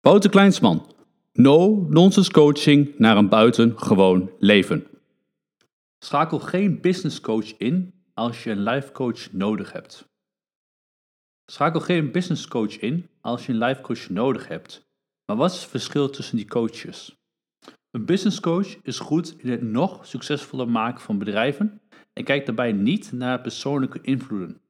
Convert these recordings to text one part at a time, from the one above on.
Wouter Kleinsman. No-nonsense coaching naar een buitengewoon leven. Schakel geen business coach in als je een life coach nodig hebt. Schakel geen business coach in als je een life coach nodig hebt. Maar wat is het verschil tussen die coaches? Een business coach is goed in het nog succesvoller maken van bedrijven en kijkt daarbij niet naar persoonlijke invloeden.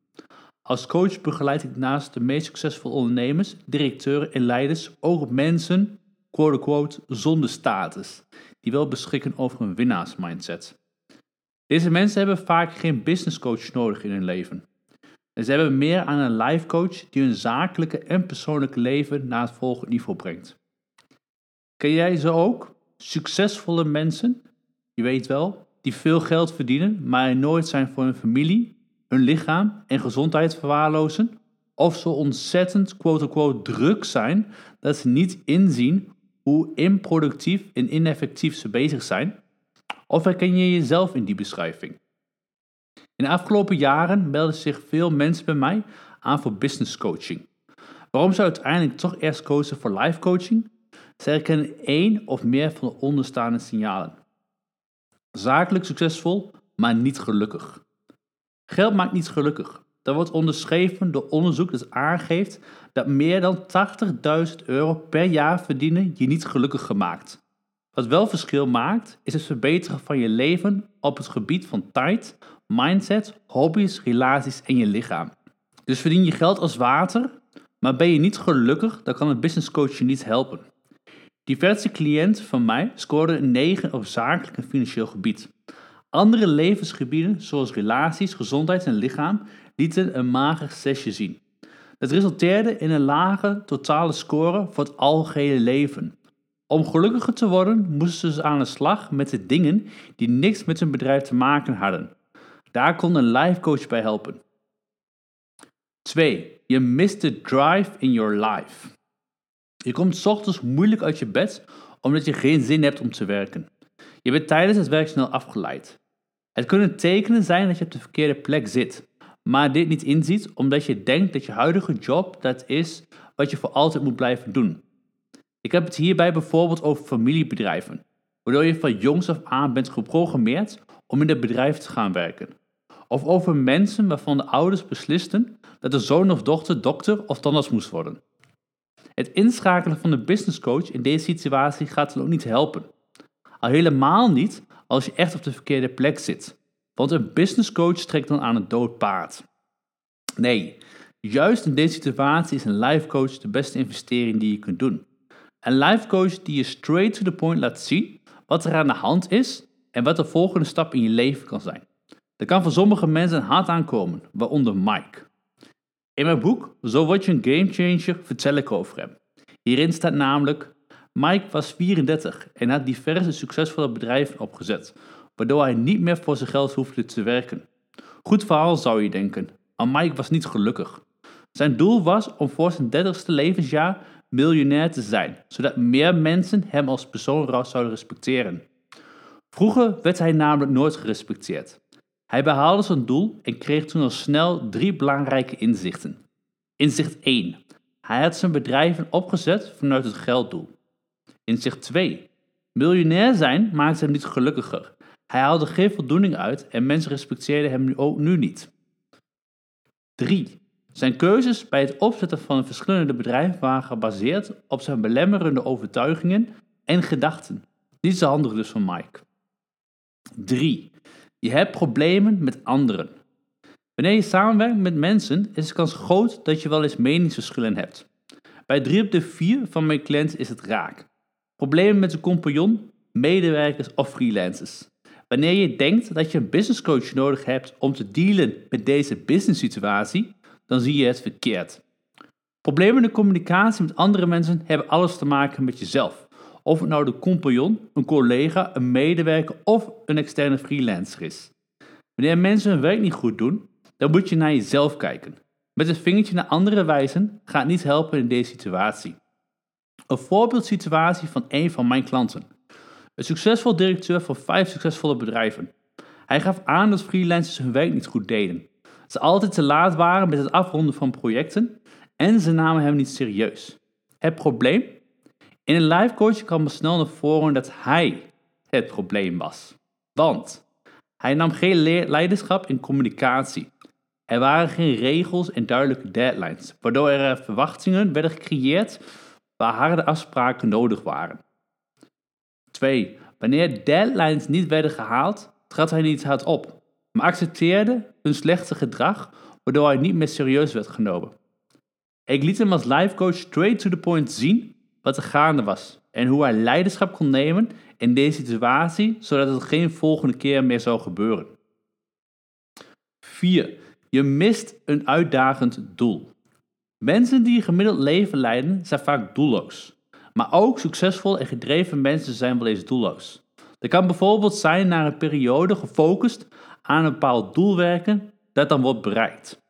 Als coach begeleid ik naast de meest succesvolle ondernemers, directeuren en leiders ook mensen, quote-unquote, zonder status, die wel beschikken over een winnaarsmindset. Deze mensen hebben vaak geen business coach nodig in hun leven. En ze hebben meer aan een life coach die hun zakelijke en persoonlijke leven naar het volgende niveau brengt. Ken jij ze ook? Succesvolle mensen, je weet wel, die veel geld verdienen, maar nooit zijn voor hun familie, hun lichaam en gezondheid verwaarlozen, of zo ontzettend quote-unquote druk zijn dat ze niet inzien hoe improductief en ineffectief ze bezig zijn? Of herken je jezelf in die beschrijving? In de afgelopen jaren melden zich veel mensen bij mij aan voor business coaching. Waarom zou uiteindelijk toch eerst kozen voor life coaching? Ze herkennen één of meer van de onderstaande signalen. Zakelijk succesvol, maar niet gelukkig. Geld maakt niet gelukkig. Dat wordt onderschreven door onderzoek dat aangeeft dat meer dan 80.000 euro per jaar verdienen je niet gelukkig gemaakt. Wat wel verschil maakt, is het verbeteren van je leven op het gebied van tijd, mindset, hobby's, relaties en je lichaam. Dus verdien je geld als water, maar ben je niet gelukkig, dan kan een business coach je niet helpen. Diverse cliënten van mij scoorden een 9 op zakelijk en financieel gebied. Andere levensgebieden, zoals relaties, gezondheid en lichaam, lieten een mager zesje zien. Het resulteerde in een lage totale score voor het algehele leven. Om gelukkiger te worden moesten ze aan de slag met de dingen die niks met hun bedrijf te maken hadden. Daar kon een life coach bij helpen. 2. Je mist de drive in your life. Je komt ochtends moeilijk uit je bed omdat je geen zin hebt om te werken. Je bent tijdens het werk snel afgeleid. Het kunnen tekenen zijn dat je op de verkeerde plek zit, maar dit niet inziet omdat je denkt dat je huidige job dat is wat je voor altijd moet blijven doen. Ik heb het hierbij bijvoorbeeld over familiebedrijven, waardoor je van jongs af aan bent geprogrammeerd om in het bedrijf te gaan werken. Of over mensen waarvan de ouders beslisten dat de zoon of dochter dokter of tandarts moest worden. Het inschakelen van de business coach in deze situatie gaat dan ook niet helpen. Al helemaal niet als je echt op de verkeerde plek zit. Want een business coach trekt dan aan het dood paard. Nee, juist in deze situatie is een life coach de beste investering die je kunt doen. Een life coach die je straight to the point laat zien wat er aan de hand is en wat de volgende stap in je leven kan zijn. Dat kan voor sommige mensen hard aankomen, waaronder Mike. In mijn boek Zo word je een gamechanger vertel ik over hem. Hierin staat namelijk Mike was 34 en had diverse succesvolle bedrijven opgezet, waardoor hij niet meer voor zijn geld hoefde te werken. Goed verhaal zou je denken, maar Mike was niet gelukkig. Zijn doel was om voor zijn 30ste levensjaar miljonair te zijn, zodat meer mensen hem als persoon zouden respecteren. Vroeger werd hij namelijk nooit gerespecteerd. Hij behaalde zijn doel en kreeg toen al snel drie belangrijke inzichten. Inzicht 1. Hij had zijn bedrijven opgezet vanuit het gelddoel. Inzicht 2. Miljonair zijn maakte hem niet gelukkiger. Hij haalde geen voldoening uit en mensen respecteerden hem nu ook nu niet. 3. Zijn keuzes bij het opzetten van verschillende bedrijven waren gebaseerd op zijn belemmerende overtuigingen en gedachten. Niet zo handig dus van Mike. 3. Je hebt problemen met anderen. Wanneer je samenwerkt met mensen is de kans groot dat je wel eens meningsverschillen hebt. Bij 3 op de 4 van mijn cliënten is het raak. Problemen met een compagnon, medewerkers of freelancers. Wanneer je denkt dat je een business coach nodig hebt om te dealen met deze business situatie, dan zie je het verkeerd. Problemen in de communicatie met andere mensen hebben alles te maken met jezelf. Of het nou de compagnon, een collega, een medewerker of een externe freelancer is. Wanneer mensen hun werk niet goed doen, dan moet je naar jezelf kijken. Met een vingertje naar anderen wijzen gaat niet helpen in deze situatie. Een voorbeeldsituatie van een van mijn klanten. Een succesvol directeur van vijf succesvolle bedrijven. Hij gaf aan dat freelancers hun werk niet goed deden. Ze altijd te laat waren met het afronden van projecten en ze namen hem niet serieus. Het probleem? In een life coach kwam er snel naar voren dat hij het probleem was. Want hij nam geen leiderschap in communicatie. Er waren geen regels en duidelijke deadlines, waardoor er verwachtingen werden gecreëerd waar harde afspraken nodig waren. 2. Wanneer deadlines niet werden gehaald, trad hij niet hard op, maar accepteerde hun slechte gedrag, waardoor hij niet meer serieus werd genomen. Ik liet hem als life coach straight to the point zien wat er gaande was en hoe hij leiderschap kon nemen in deze situatie, zodat het geen volgende keer meer zou gebeuren. 4. Je mist een uitdagend doel. Mensen die een gemiddeld leven leiden zijn vaak doelloos. Maar ook succesvol en gedreven mensen zijn wel eens doelloos. Er kan bijvoorbeeld zijn naar een periode gefocust aan een bepaald doel werken dat dan wordt bereikt.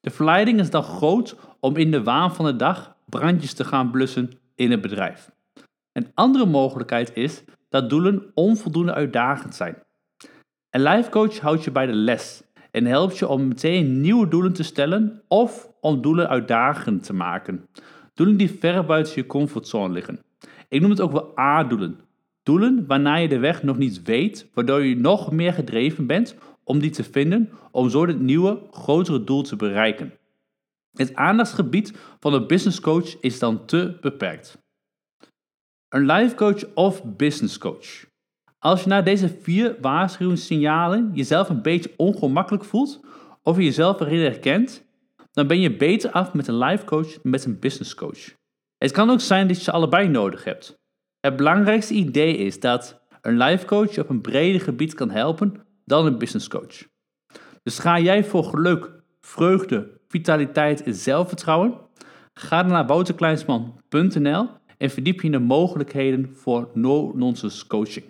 De verleiding is dan groot om in de waan van de dag brandjes te gaan blussen in het bedrijf. Een andere mogelijkheid is dat doelen onvoldoende uitdagend zijn. Een life coach houdt je bij de les en helpt je om meteen nieuwe doelen te stellen of om doelen uitdagend te maken. Doelen die ver buiten je comfortzone liggen. Ik noem het ook wel A-doelen. Doelen waarna je de weg nog niet weet, waardoor je nog meer gedreven bent om die te vinden, om zo dit nieuwe, grotere doel te bereiken. Het aandachtsgebied van een business coach is dan te beperkt. Een life coach of business coach. Als je na deze vier waarschuwingssignalen jezelf een beetje ongemakkelijk voelt of je jezelf erin herkent, dan ben je beter af met een life coach dan met een business coach. Het kan ook zijn dat je ze allebei nodig hebt. Het belangrijkste idee is dat een life coach op een breder gebied kan helpen dan een business coach. Dus ga jij voor geluk, vreugde, vitaliteit en zelfvertrouwen? Ga dan naar wouterkleinsman.nl en verdiep je in de mogelijkheden voor no-nonsense coaching.